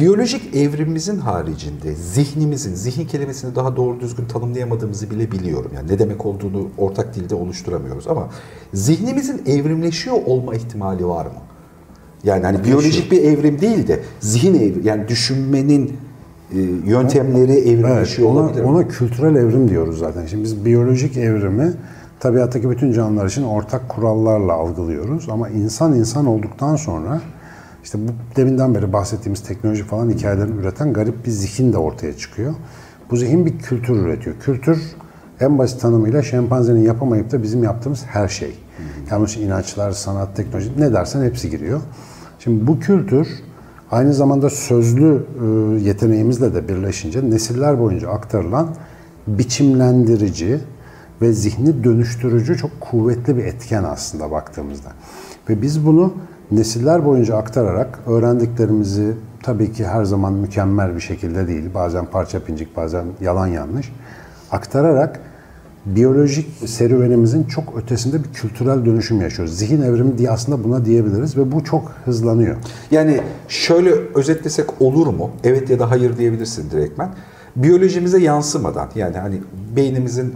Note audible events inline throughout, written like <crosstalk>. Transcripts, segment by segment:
biyolojik evrimimizin haricinde zihnimizin, zihin kelimesini daha doğru düzgün tanımlayamadığımızı bile biliyorum. Yani ne demek olduğunu ortak dilde oluşturamıyoruz ama zihnimizin evrimleşiyor olma ihtimali var mı? Yani hani biyolojik bir evrim değil de zihin evrim yani düşünmenin e, yöntemleri evrimleşiyor evet, ona, olabilir mi? Ona kültürel evrim diyoruz zaten. Şimdi biz biyolojik evrimi tabiattaki bütün canlılar için ortak kurallarla algılıyoruz ama insan insan olduktan sonra işte bu deminden beri bahsettiğimiz teknoloji falan hikayelerini üreten garip bir zihin de ortaya çıkıyor. Bu zihin bir kültür üretiyor. Kültür en basit tanımıyla şempanzenin yapamayıp da bizim yaptığımız her şey. Yani inançlar, sanat, teknoloji ne dersen hepsi giriyor. Şimdi bu kültür aynı zamanda sözlü e, yeteneğimizle de birleşince nesiller boyunca aktarılan biçimlendirici ve zihni dönüştürücü çok kuvvetli bir etken aslında baktığımızda. Ve biz bunu nesiller boyunca aktararak öğrendiklerimizi tabii ki her zaman mükemmel bir şekilde değil, bazen parça pincik, bazen yalan yanlış aktararak biyolojik serüvenimizin çok ötesinde bir kültürel dönüşüm yaşıyoruz. Zihin evrimi diye aslında buna diyebiliriz ve bu çok hızlanıyor. Yani şöyle özetlesek olur mu? Evet ya da hayır diyebilirsin direktmen. Biyolojimize yansımadan yani hani beynimizin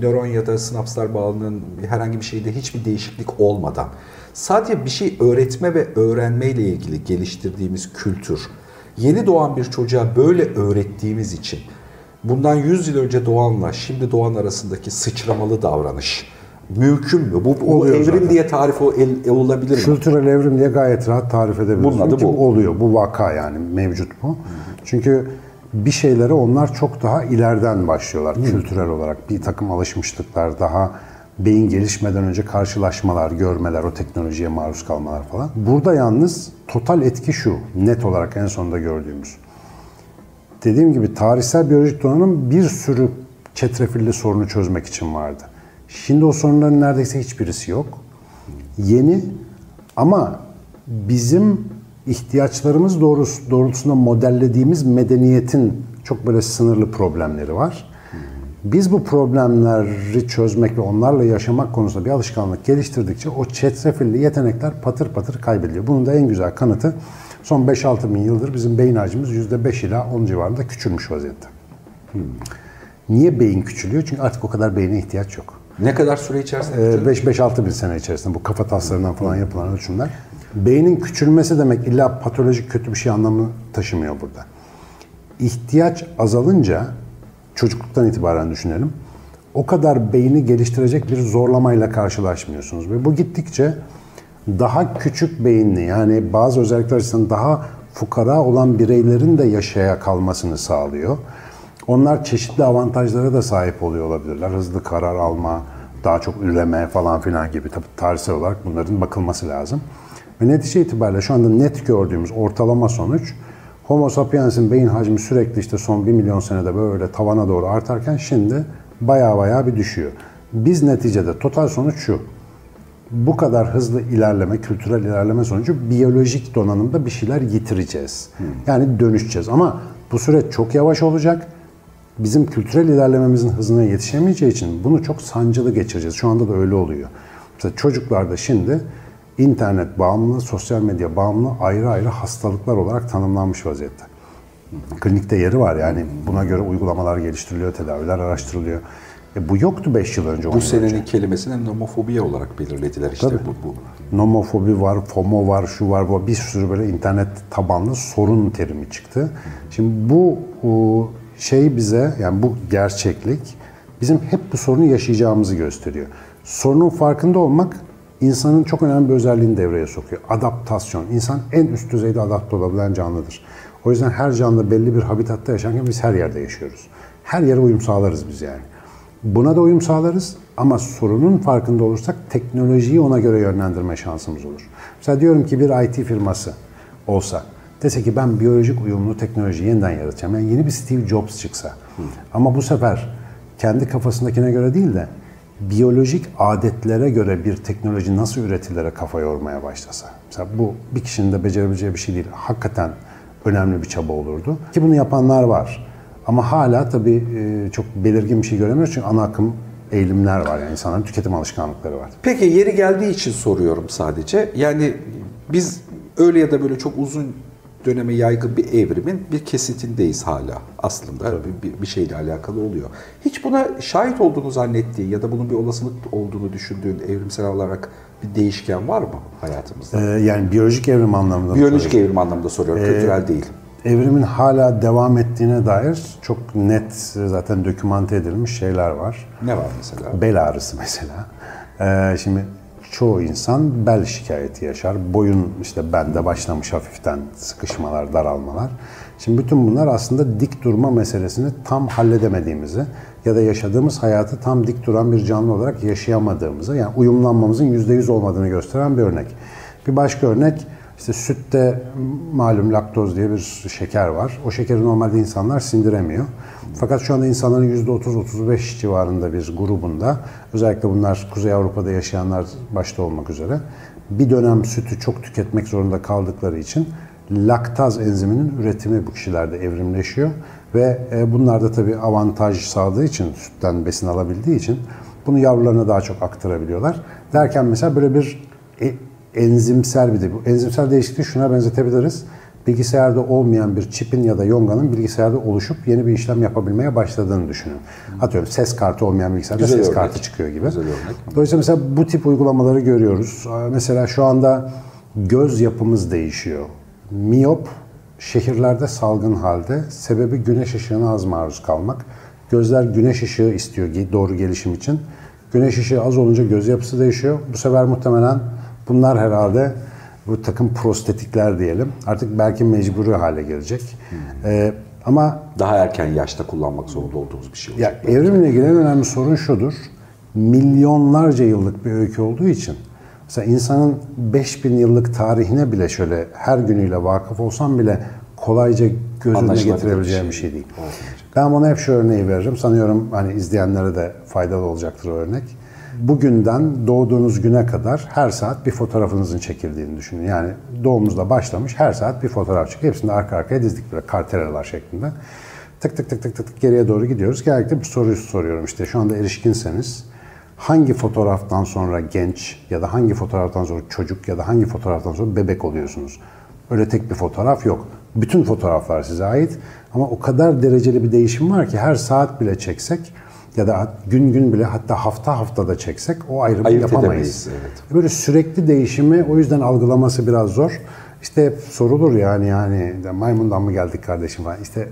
nöron ya da sinapslar bağının herhangi bir şeyde hiçbir değişiklik olmadan sadece bir şey öğretme ve öğrenme ile ilgili geliştirdiğimiz kültür yeni doğan bir çocuğa böyle öğrettiğimiz için bundan 100 yıl önce doğanla şimdi doğan arasındaki sıçramalı davranış mümkün mü? Bu, bu Oluyor evrim zaten. diye tarif o- el- olabilir mi? Kültürel evrim diye gayet rahat tarif edebiliriz. Bunun adı bu. oluyor. Bu vaka yani mevcut bu. Çünkü bir şeylere onlar çok daha ileriden başlıyorlar kültürel olarak. Bir takım alışmışlıklar, daha beyin gelişmeden önce karşılaşmalar, görmeler, o teknolojiye maruz kalmalar falan. Burada yalnız total etki şu, net olarak en sonunda gördüğümüz. Dediğim gibi tarihsel biyolojik donanım bir sürü çetrefilli sorunu çözmek için vardı. Şimdi o sorunların neredeyse hiçbirisi yok. Yeni ama bizim ihtiyaçlarımız doğrus- doğrultusunda modellediğimiz medeniyetin çok böyle sınırlı problemleri var. Biz bu problemleri çözmek ve onlarla yaşamak konusunda bir alışkanlık geliştirdikçe o çetrefilli yetenekler patır patır kaybediliyor. Bunun da en güzel kanıtı son 5-6 bin yıldır bizim beyin hacmimiz %5 ila 10 civarında küçülmüş vaziyette. Niye beyin küçülüyor? Çünkü artık o kadar beyne ihtiyaç yok. Ne kadar süre içerisinde? 5-6 bin sene içerisinde bu kafa taslarından falan yapılan ölçümler. Beynin küçülmesi demek illa patolojik kötü bir şey anlamı taşımıyor burada. İhtiyaç azalınca çocukluktan itibaren düşünelim. O kadar beyni geliştirecek bir zorlamayla karşılaşmıyorsunuz ve bu gittikçe daha küçük beyinli yani bazı özellikler açısından daha fukara olan bireylerin de yaşaya kalmasını sağlıyor. Onlar çeşitli avantajlara da sahip oluyor olabilirler. Hızlı karar alma, daha çok üreme falan filan gibi. Tabii tarihsel olarak bunların bakılması lazım. Ve netice itibariyle şu anda net gördüğümüz ortalama sonuç Homo sapiens'in beyin hacmi sürekli işte son 1 milyon senede böyle tavana doğru artarken şimdi baya baya bir düşüyor. Biz neticede total sonuç şu. Bu kadar hızlı ilerleme, kültürel ilerleme sonucu biyolojik donanımda bir şeyler yitireceğiz. Yani dönüşeceğiz ama bu süreç çok yavaş olacak. Bizim kültürel ilerlememizin hızına yetişemeyeceği için bunu çok sancılı geçireceğiz. Şu anda da öyle oluyor. Mesela çocuklarda şimdi internet bağımlılığı, sosyal medya bağımlılığı ayrı ayrı hastalıklar olarak tanımlanmış vaziyette. Klinikte yeri var yani buna göre uygulamalar geliştiriliyor, tedaviler araştırılıyor. E bu yoktu 5 yıl önce. Bu yıl önce. senenin kelimesini nomofobiye olarak belirlediler işte Tabii. bu. bu. Nomofobi var, FOMO var, şu var, bu. Bir sürü böyle internet tabanlı sorun terimi çıktı. Şimdi bu şey bize, yani bu gerçeklik bizim hep bu sorunu yaşayacağımızı gösteriyor. Sorunun farkında olmak insanın çok önemli bir özelliğini devreye sokuyor. Adaptasyon. İnsan en üst düzeyde adapte olabilen canlıdır. O yüzden her canlı belli bir habitatta yaşarken biz her yerde yaşıyoruz. Her yere uyum sağlarız biz yani. Buna da uyum sağlarız ama sorunun farkında olursak teknolojiyi ona göre yönlendirme şansımız olur. Mesela diyorum ki bir IT firması olsa dese ki ben biyolojik uyumlu teknoloji yeniden yaratacağım. Yani yeni bir Steve Jobs çıksa. Ama bu sefer kendi kafasındakine göre değil de biyolojik adetlere göre bir teknoloji nasıl üretilere kafa yormaya başlasa. Mesela bu bir kişinin de becerebileceği bir şey değil. Hakikaten önemli bir çaba olurdu. Ki bunu yapanlar var. Ama hala tabii e, çok belirgin bir şey göremiyoruz çünkü ana akım eğilimler var yani insanların tüketim alışkanlıkları var. Peki yeri geldiği için soruyorum sadece. Yani biz öyle ya da böyle çok uzun döneme yaygın bir evrimin bir kesitindeyiz hala aslında bir, bir şeyle alakalı oluyor. Hiç buna şahit olduğunu zannettiğin ya da bunun bir olasılık olduğunu düşündüğün evrimsel olarak bir değişken var mı hayatımızda? Ee, yani biyolojik evrim anlamında. Biyolojik evrim anlamında soruyorum, kültürel değil. Evrimin hala devam ettiğine dair çok net zaten dokümante edilmiş şeyler var. Ne var mesela? Bel ağrısı mesela. Ee, şimdi çoğu insan bel şikayeti yaşar. Boyun işte bende başlamış hafiften sıkışmalar, daralmalar. Şimdi bütün bunlar aslında dik durma meselesini tam halledemediğimizi ya da yaşadığımız hayatı tam dik duran bir canlı olarak yaşayamadığımızı, yani uyumlanmamızın %100 olmadığını gösteren bir örnek. Bir başka örnek, işte sütte malum laktoz diye bir şeker var. O şekeri normalde insanlar sindiremiyor. Fakat şu anda insanların %30-35 civarında bir grubunda, özellikle bunlar Kuzey Avrupa'da yaşayanlar başta olmak üzere, bir dönem sütü çok tüketmek zorunda kaldıkları için laktaz enziminin üretimi bu kişilerde evrimleşiyor. Ve e, bunlar da tabii avantaj sağladığı için, sütten besin alabildiği için bunu yavrularına daha çok aktarabiliyorlar. Derken mesela böyle bir e, enzimsel bir de bu enzimsel değişikliği şuna benzetebiliriz. Bilgisayarda olmayan bir çipin ya da yonganın bilgisayarda oluşup yeni bir işlem yapabilmeye başladığını düşünün. Atıyorum ses kartı olmayan bilgisayarda Güzel ses örnek. kartı çıkıyor gibi. Güzel örnek. Dolayısıyla mesela bu tip uygulamaları görüyoruz. Mesela şu anda göz yapımız değişiyor. Miyop şehirlerde salgın halde. Sebebi güneş ışığına az maruz kalmak. Gözler güneş ışığı istiyor doğru gelişim için. Güneş ışığı az olunca göz yapısı değişiyor. Bu sefer muhtemelen bunlar herhalde bu takım prostetikler diyelim. Artık belki mecburi hale gelecek. Ee, ama Daha erken yaşta kullanmak zorunda olduğumuz bir şey ya olacak. evrimle ilgili en önemli sorun şudur. Milyonlarca yıllık bir öykü olduğu için mesela insanın 5000 yıllık tarihine bile şöyle her günüyle vakıf olsam bile kolayca göz önüne Anlaşılabilir getirebileceğim bir bir şey şey değil. olmayacak. Ben buna hep şu örneği veririm. Sanıyorum hani izleyenlere de faydalı olacaktır o örnek. Bugünden doğduğunuz güne kadar her saat bir fotoğrafınızın çekildiğini düşünün. Yani doğumuzda başlamış her saat bir fotoğraf çıkıyor. Hepsini arka arkaya dizdik böyle kartelalar şeklinde. Tık tık tık tık tık geriye doğru gidiyoruz. Genellikle bir soruyu soruyorum işte şu anda erişkinseniz hangi fotoğraftan sonra genç ya da hangi fotoğraftan sonra çocuk ya da hangi fotoğraftan sonra bebek oluyorsunuz? Öyle tek bir fotoğraf yok. Bütün fotoğraflar size ait ama o kadar dereceli bir değişim var ki her saat bile çeksek ya da gün gün bile hatta hafta haftada çeksek o ayrımı Ayırt yapamayız. edemeyiz, evet. Böyle sürekli değişimi o yüzden algılaması biraz zor. İşte hep sorulur yani yani maymundan mı geldik kardeşim falan. İşte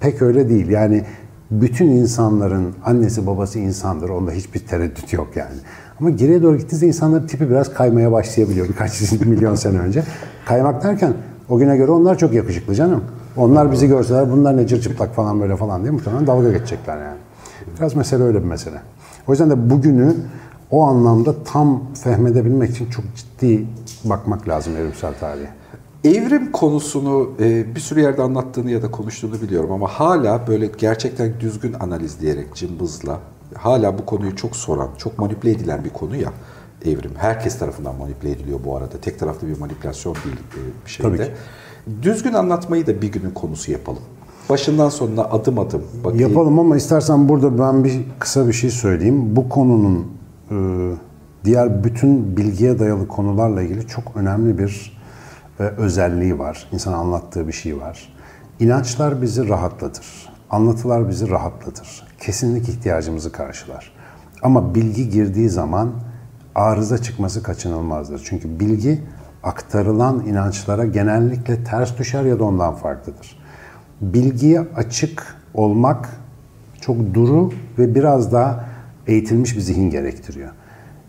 pek öyle değil. Yani bütün insanların annesi babası insandır. Onda hiçbir tereddüt yok yani. Ama geriye doğru gittiğinizde insanların tipi biraz kaymaya başlayabiliyor birkaç <laughs> milyon sene önce. Kaymak derken o güne göre onlar çok yakışıklı canım. Onlar bizi görseler bunlar ne cırcıplak falan böyle falan diye muhtemelen dalga geçecekler yani. Biraz mesele öyle bir mesele. O yüzden de bugünü o anlamda tam fehmedebilmek için çok ciddi bakmak lazım evrimsel tarihe. Evrim konusunu e, bir sürü yerde anlattığını ya da konuştuğunu biliyorum ama hala böyle gerçekten düzgün analizleyerek cımbızla hala bu konuyu çok soran, çok manipüle edilen bir konu ya evrim. Herkes tarafından manipüle ediliyor bu arada. Tek taraflı bir manipülasyon değil e, bir şeyde. Düzgün anlatmayı da bir günün konusu yapalım. Başından sonuna adım adım bakayım. Yapalım ama istersen burada ben bir kısa bir şey söyleyeyim. Bu konunun e, diğer bütün bilgiye dayalı konularla ilgili çok önemli bir e, özelliği var. İnsan anlattığı bir şey var. İnançlar bizi rahatlatır. Anlatılar bizi rahatlatır. Kesinlik ihtiyacımızı karşılar. Ama bilgi girdiği zaman arıza çıkması kaçınılmazdır. Çünkü bilgi aktarılan inançlara genellikle ters düşer ya da ondan farklıdır. Bilgiye açık olmak çok duru ve biraz daha eğitilmiş bir zihin gerektiriyor.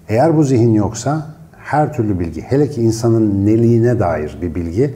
Eğer bu zihin yoksa her türlü bilgi, hele ki insanın neliğine dair bir bilgi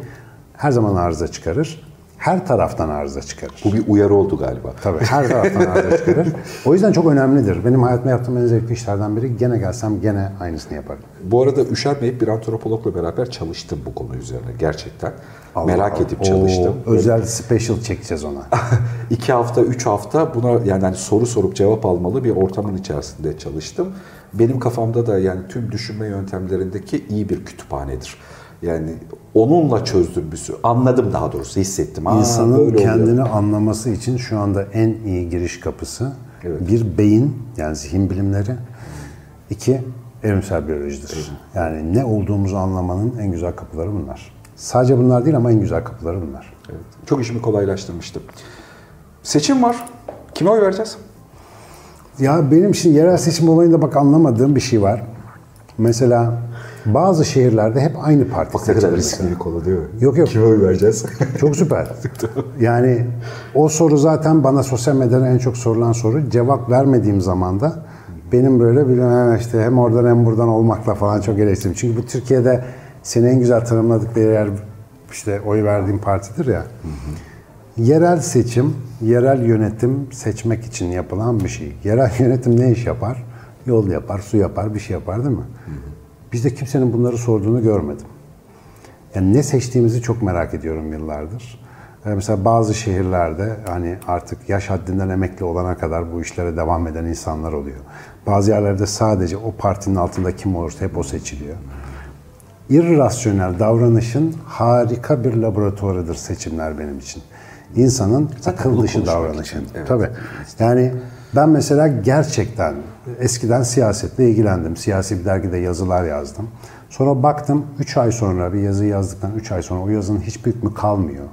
her zaman arıza çıkarır. Her taraftan arıza çıkarır. Bu bir uyarı oldu galiba. Tabii her taraftan arıza çıkarır. O yüzden çok önemlidir. Benim hayatımda yaptığım en zevkli işlerden biri gene gelsem gene aynısını yaparım. Bu arada üşenmeyip bir antropologla beraber çalıştım bu konu üzerine gerçekten. Allah Merak Allah. edip çalıştım. Oo, özel special çekeceğiz ona. <laughs> İki hafta, üç hafta buna yani hani soru sorup cevap almalı bir ortamın içerisinde çalıştım. Benim kafamda da yani tüm düşünme yöntemlerindeki iyi bir kütüphanedir. Yani onunla çözdüm bir sürü. Anladım daha doğrusu hissettim. Aa, İnsanın böyle oluyor. kendini anlaması için şu anda en iyi giriş kapısı Evet. bir beyin yani zihin bilimleri, iki evrimsel biyolojidir. Yani ne olduğumuzu anlamanın en güzel kapıları bunlar. Sadece bunlar değil ama en güzel kapıları bunlar. Evet. Çok işimi kolaylaştırmıştı. Seçim var. Kime oy vereceğiz? Ya benim şimdi yerel seçim olayında bak anlamadığım bir şey var. Mesela bazı şehirlerde hep aynı parti Bak ne kadar riskli bir konu değil mi? Yok, yok. Kime oy vereceğiz? <laughs> Çok süper. <laughs> Yani o soru zaten bana sosyal medyada en çok sorulan soru. Cevap vermediğim zaman da benim böyle bir "Ha, işte hem oradan hem buradan olmakla falan çok eleştirim. Çünkü bu Türkiye'de seni en güzel tanımladıkları yer işte oy verdiğim partidir ya. Yerel seçim, yerel yönetim seçmek için yapılan bir şey. Yerel <laughs> yönetim ne iş yapar? Yol yapar, su yapar, bir şey yapar değil mi? Bizde kimsenin bunları sorduğunu görmedim. Yani ne seçtiğimizi çok merak ediyorum yıllardır. Ee, Mesela bazı şehirlerde hani artık yaş haddinden emekli olana kadar bu işlere devam eden insanlar oluyor. Bazı yerlerde sadece o partinin altında kim olursa hep o seçiliyor. İrrasyonel davranışın harika bir laboratuvarıdır seçimler benim için. İnsanın akıl bunu dışı konuşmak davranışı. için, evet. Tabii. Yani ben mesela gerçekten eskiden siyasetle ilgilendim. Siyasi bir dergide yazılar yazdım. Sonra baktım 3 ay sonra bir yazı yazdıktan 3 ay sonra o yazının hiçbir hükmü kalmıyor.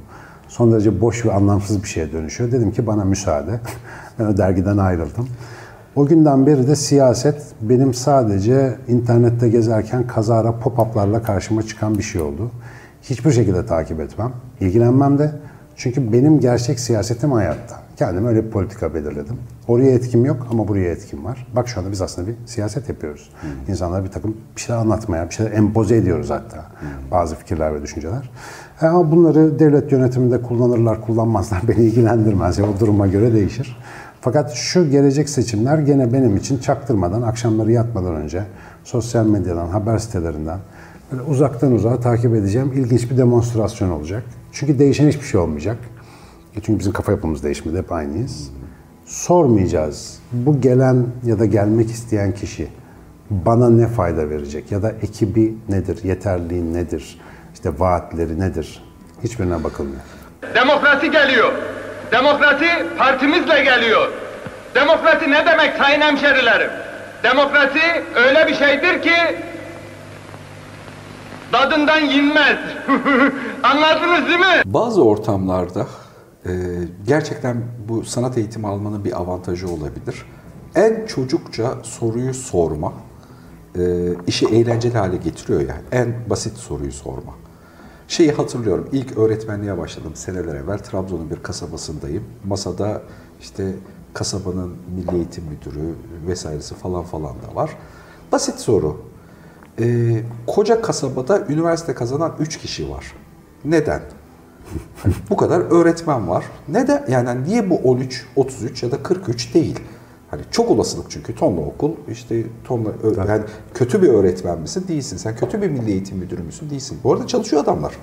Son derece boş ve anlamsız bir şeye dönüşüyor. Dedim ki bana müsaade. <laughs> Ben o dergiden ayrıldım. O günden beri de siyaset benim sadece internette gezerken kazara pop-up'larla karşıma çıkan bir şey oldu. Hiçbir şekilde takip etmem, ilgilenmem de. Çünkü benim gerçek siyasetim hayatta. Kendime öyle bir politika belirledim. Oraya etkim yok ama buraya etkim var. Bak şu anda biz aslında bir siyaset yapıyoruz. İnsanlara bir takım bir şeyler anlatmaya, bir şeyler empoze ediyoruz hatta. Bazı fikirler ve düşünceler. E Ama bunları devlet yönetiminde kullanırlar, kullanmazlar <laughs> beni ilgilendirmez. Ya, o duruma göre değişir. Fakat şu gelecek seçimler gene benim için çaktırmadan, akşamları yatmadan önce sosyal medyadan, haber sitelerinden böyle uzaktan uzağa takip edeceğim ilginç bir demonstrasyon olacak. Çünkü değişen hiçbir şey olmayacak. E Çünkü bizim kafa yapımız değişmedi, hep aynıyız. Sormayacağız. Bu gelen ya da gelmek isteyen kişi bana ne fayda verecek ya da ekibi nedir, yeterliği nedir, işte vaatleri nedir? Hiçbirine bakılmıyor. Demokrasi geliyor. Demokrasi partimizle geliyor. Demokrasi ne demek sayın hemşerilerim? Demokrasi öyle bir şeydir ki tadından yenmez. <laughs> Anladınız değil mi? Bazı ortamlarda gerçekten bu sanat eğitimi almanın bir avantajı olabilir. En çocukça soruyu sorma e, işi eğlenceli hale getiriyor yani. En basit soruyu sorma. Şeyi hatırlıyorum. ilk öğretmenliğe başladım seneler evvel. Trabzon'un bir kasabasındayım. Masada işte kasabanın milli eğitim müdürü vesairesi falan falan da var. Basit soru. E, koca kasabada üniversite kazanan 3 kişi var. Neden? Bu kadar öğretmen var. Neden? Yani hani niye bu 13, 33 ya da 43 değil? Hani çok olasılık çünkü tonla okul, işte tonla ö- yani kötü bir öğretmen misin? Değilsin. Sen kötü bir milli eğitim müdürü müsün? Değilsin. Bu arada çalışıyor adamlar.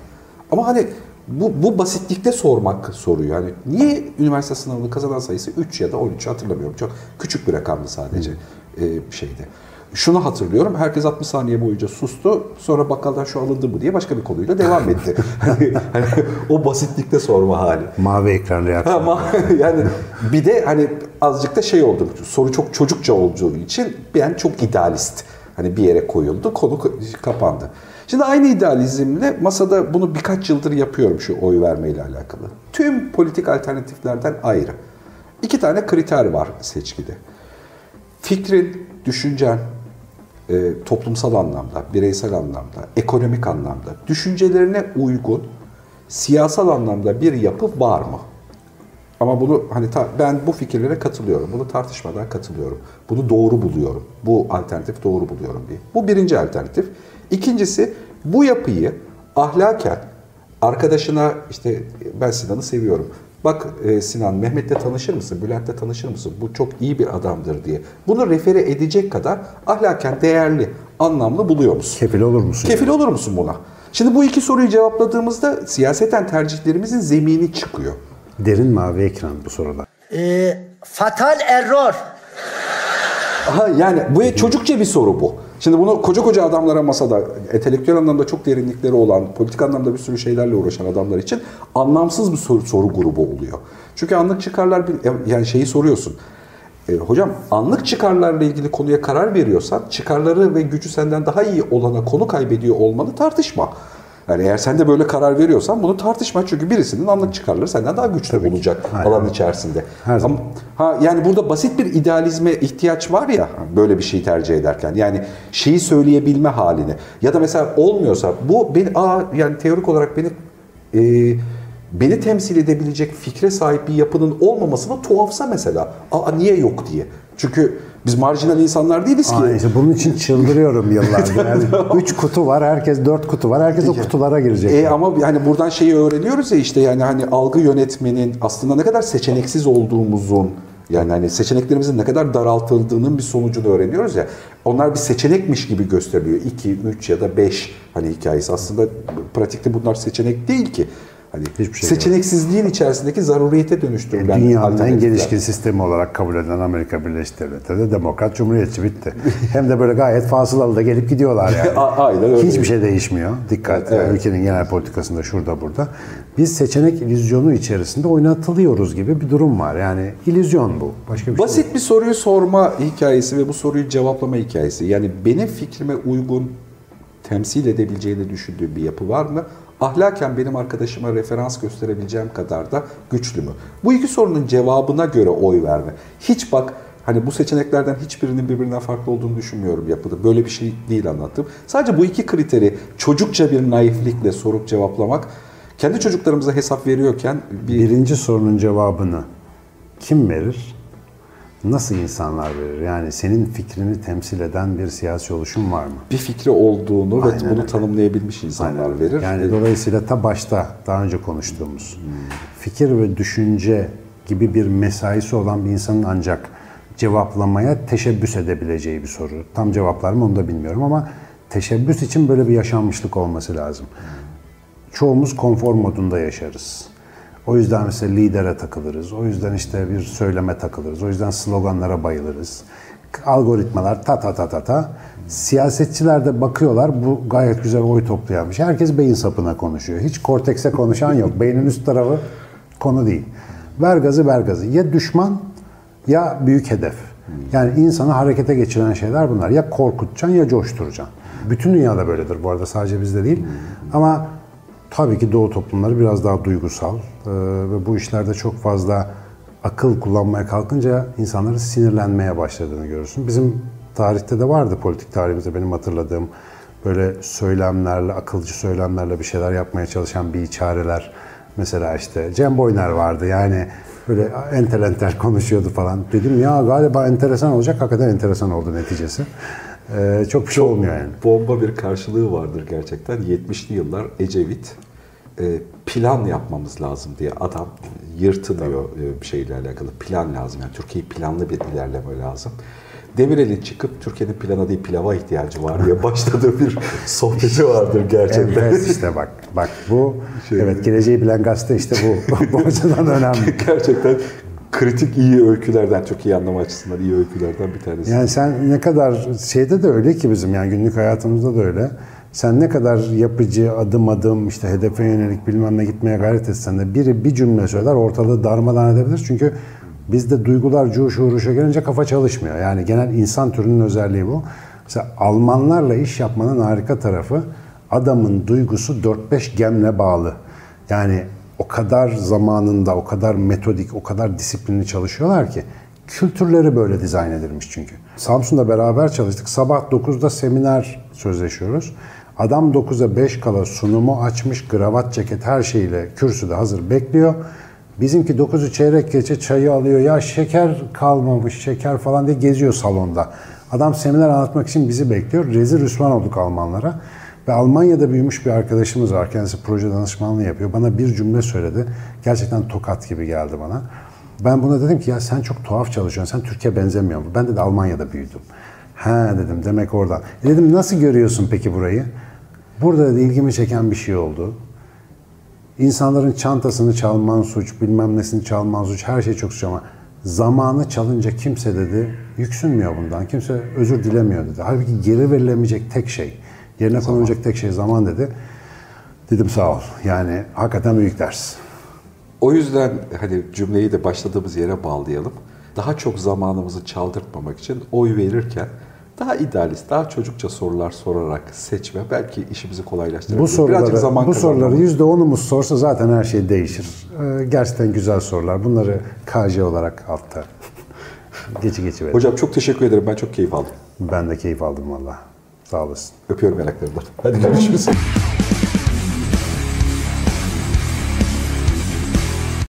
Ama hani bu, bu basitlikte sormak soruyu. Yani niye üniversite sınavını kazanan sayısı 3 ya da 13 hatırlamıyorum. Çok küçük bir rakamdı sadece e, şeyde. Şunu hatırlıyorum. Herkes 60 saniye boyunca sustu. Sonra bakkaldan şu alındı mı diye başka bir konuyla devam etti. <laughs> hani o basitlikte sorma hali. Mavi ekran reaksiyonu. <laughs> Yani bir de hani azıcık da şey oldu. Soru çok çocukça olduğu için ben çok idealist. Hani bir yere koyuldu, konu ka- kapandı. Şimdi aynı idealizmle masada bunu birkaç yıldır yapıyorum şu oy vermeyle alakalı. Tüm politik alternatiflerden ayrı. İki tane kriter var seçkide. Fikrin, düşüncen, e, toplumsal anlamda, bireysel anlamda, ekonomik anlamda, düşüncelerine uygun siyasal anlamda bir yapı var mı? Ama bunu hani ta- ben bu fikirlere katılıyorum. Bunu tartışmadan katılıyorum. Bunu doğru buluyorum. Bu alternatif doğru buluyorum diye. Bu birinci alternatif. İkincisi bu yapıyı ahlaken arkadaşına işte ben Sinan'ı seviyorum. Bak e, Sinan Mehmet'le tanışır mısın? Bülent'le tanışır mısın? Bu çok iyi bir adamdır diye. Bunu refere edecek kadar ahlaken değerli, anlamlı buluyor musun? Kefil olur musun? Kefil olur musun buna? Şimdi bu iki soruyu cevapladığımızda siyaseten tercihlerimizin zemini çıkıyor. Derin mavi ekran bu sorular. Ee, fatal error. Aha, yani bu çocukça bir soru bu. Şimdi bunu koca koca adamlara masada, entelektüel anlamda çok derinlikleri olan, politik anlamda bir sürü şeylerle uğraşan adamlar için anlamsız bir soru, soru grubu oluyor. Çünkü anlık çıkarlar, bir- yani şeyi soruyorsun. E, hocam anlık çıkarlarla ilgili konuya karar veriyorsan çıkarları ve gücü senden daha iyi olana konu kaybediyor olmanı tartışma. Yani eğer sen de böyle karar veriyorsan bunu tartışma çünkü birisinin anlık çıkarları senden daha güçlü olacak Aynen. alan içerisinde. Her zaman. Ama, ha, yani burada basit bir idealizme ihtiyaç var ya böyle bir şeyi tercih ederken. Yani şeyi söyleyebilme halini. Ya da mesela olmuyorsa bu beni aa yani teorik olarak beni e, beni temsil edebilecek fikre sahip bir yapının olmamasına tuhafsa mesela. Aa niye yok diye. Çünkü biz marjinal insanlar değiliz ki. Aa, işte bunun için çıldırıyorum yıllardır. <laughs> Yani üç kutu var, herkes dört kutu var. Herkes o kutulara girecek. E ama yani buradan şeyi öğreniyoruz ya işte yani hani algı yönetmenin aslında ne kadar seçeneksiz olduğumuzun yani hani seçeneklerimizin ne kadar daraltıldığının bir sonucunu öğreniyoruz ya. Onlar bir seçenekmiş gibi gösteriliyor. 2, 3 ya da 5 hani hikayesi. Aslında pratikte bunlar seçenek değil ki. Hani Hiçbir şey seçeneksizliğin içerisindeki zaruriyete dönüştürülen Dünyanın en gelişkin sistemi olarak kabul edilen Amerika Birleşik Devletleri de demokrat cumhuriyetçi bitti. <laughs> Hem de böyle gayet fasılalı da gelip gidiyorlar yani. <laughs> Aynen öyle. Hiçbir şey değişmiyor. Dikkat. Yani ülkenin genel politikasında şurada burada. Biz seçenek illüzyonu içerisinde oynatılıyoruz gibi bir durum var. Yani illüzyon bu. Başka bir şey Basit bir soruyu sorma hikayesi ve bu soruyu cevaplama hikayesi. Yani benim fikrime uygun temsil edebileceğini düşündüğüm bir yapı var mı? Ahlaken benim arkadaşıma referans gösterebileceğim kadar da güçlü mü? Bu iki sorunun cevabına göre oy verme. Hiç bak hani bu seçeneklerden hiçbirinin birbirinden farklı olduğunu düşünmüyorum yapıda. Böyle bir şey değil anlattım. Sadece bu iki kriteri çocukça bir naiflikle sorup cevaplamak kendi çocuklarımıza hesap veriyorken bir Birinci sorunun cevabını kim verir? Nasıl insanlar verir? Yani senin fikrini temsil eden bir siyasi oluşum var mı? bir fikri olduğunu ve Aynen bunu öyle. tanımlayabilmiş insanlar verir. Yani E, dolayısıyla ta başta daha önce konuştuğumuz fikir ve düşünce gibi bir mesaisi olan bir insanın ancak cevaplamaya teşebbüs edebileceği bir soru. Tam cevaplar mı onu da bilmiyorum ama teşebbüs için böyle bir yaşanmışlık olması lazım. Çoğumuz konfor modunda yaşarız. O yüzden mesela lidere takılırız. O yüzden işte bir söyleme takılırız. O yüzden sloganlara bayılırız. Algoritmalar ta ta ta ta ta. Siyasetçiler de bakıyorlar bu gayet güzel oy toplayanmış. Herkes beyin sapına konuşuyor. Hiç kortekse konuşan yok. Beynin üst tarafı konu değil. Ver gazı ver gazı. Ya düşman ya büyük hedef. Yani insanı harekete geçiren şeyler bunlar. Ya korkutacaksın ya coşturacaksın. Bütün dünyada böyledir bu arada sadece bizde değil. Ama tabii ki doğu toplumları biraz daha duygusal Ee, ve bu işlerde çok fazla akıl kullanmaya kalkınca insanların sinirlenmeye başladığını görürsün. Bizim tarihte de vardı politik tarihimizde benim hatırladığım böyle söylemlerle, akılcı söylemlerle bir şeyler yapmaya çalışan bir içareler. Mesela işte Cem Boyner vardı yani böyle entel entel konuşuyordu falan. Dedim ya galiba enteresan olacak. Hakikaten enteresan oldu neticesi. Ee, çok bir şey olmuyor yani. bomba bir karşılığı vardır gerçekten. 70'li yıllar Ecevit e, plan yapmamız lazım diye adam yırtınıyor e, bir şeyle alakalı. Plan lazım. Yani Türkiye'yi planlı bir ilerleme lazım. Demirel'in çıkıp Türkiye'nin plana değil pilava ihtiyacı var diye <laughs> başladığı bir sohbeti vardır gerçekten. Evet işte bak bak bu Şey- evet geleceği bilen gazete işte bu. <laughs> bu açıdan önemli. gerçekten kritik iyi öykülerden, çok iyi anlama açısından iyi öykülerden bir tanesi. Yani sen ne kadar şeyde de öyle ki bizim yani günlük hayatımızda da öyle. Sen ne kadar yapıcı adım adım işte hedefe yönelik bilmem ne gitmeye gayret etsen de biri bir cümle söyler ortalığı darmadan edebilir. Çünkü bizde duygular cuş uğruşa gelince kafa çalışmıyor. Yani genel insan türünün özelliği bu. Mesela Almanlarla iş yapmanın harika tarafı adamın duygusu 4-5 gemle bağlı. Yani o kadar zamanında, o kadar metodik, o kadar disiplinli çalışıyorlar ki kültürleri böyle dizayn edilmiş çünkü. Samsun'da beraber çalıştık. Sabah 9'da seminer sözleşiyoruz. Adam 9'a 5 kala sunumu açmış, kravat, ceket her şeyle kürsüde hazır bekliyor. Bizimki 9'u çeyrek geçe çayı alıyor. Ya şeker kalmamış, şeker falan diye geziyor salonda. Adam seminer anlatmak için bizi bekliyor. Rezil rüsvan olduk Almanlara. Ve Almanya'da büyümüş bir arkadaşımız var. Kendisi proje danışmanlığı yapıyor. Bana bir cümle söyledi. Gerçekten tokat gibi geldi bana. Ben buna dedim ki ya sen çok tuhaf çalışıyorsun. Sen Türkiye benzemiyor mu? Ben de Almanya'da büyüdüm. Ha dedim demek oradan. E dedim nasıl görüyorsun peki burayı? Burada da ilgimi çeken bir şey oldu. İnsanların çantasını çalman suç, bilmem nesini çalman suç, her şey çok suç ama zamanı çalınca kimse dedi yüksünmüyor bundan. Kimse özür dilemiyor dedi. Halbuki geri verilemeyecek tek şey, yerine konulacak tek şey zaman dedi. Dedim sağ ol. Yani hakikaten büyük ders. O yüzden hani cümleyi de başladığımız yere bağlayalım. Daha çok zamanımızı çaldırtmamak için oy verirken daha idealist, daha çocukça sorular sorarak seçme belki işimizi kolaylaştırır. Bu soruları, zaman bu soruları kazanmamız. yüzde onumuz sorsa zaten her şey değişir. Ee, gerçekten güzel sorular. Bunları KJ olarak altta geçi geçi verin. Hocam çok teşekkür ederim. Ben çok keyif aldım. Ben de keyif aldım valla. Sağ olasın. Öpüyorum yanaklarından. Hadi görüşürüz. <laughs>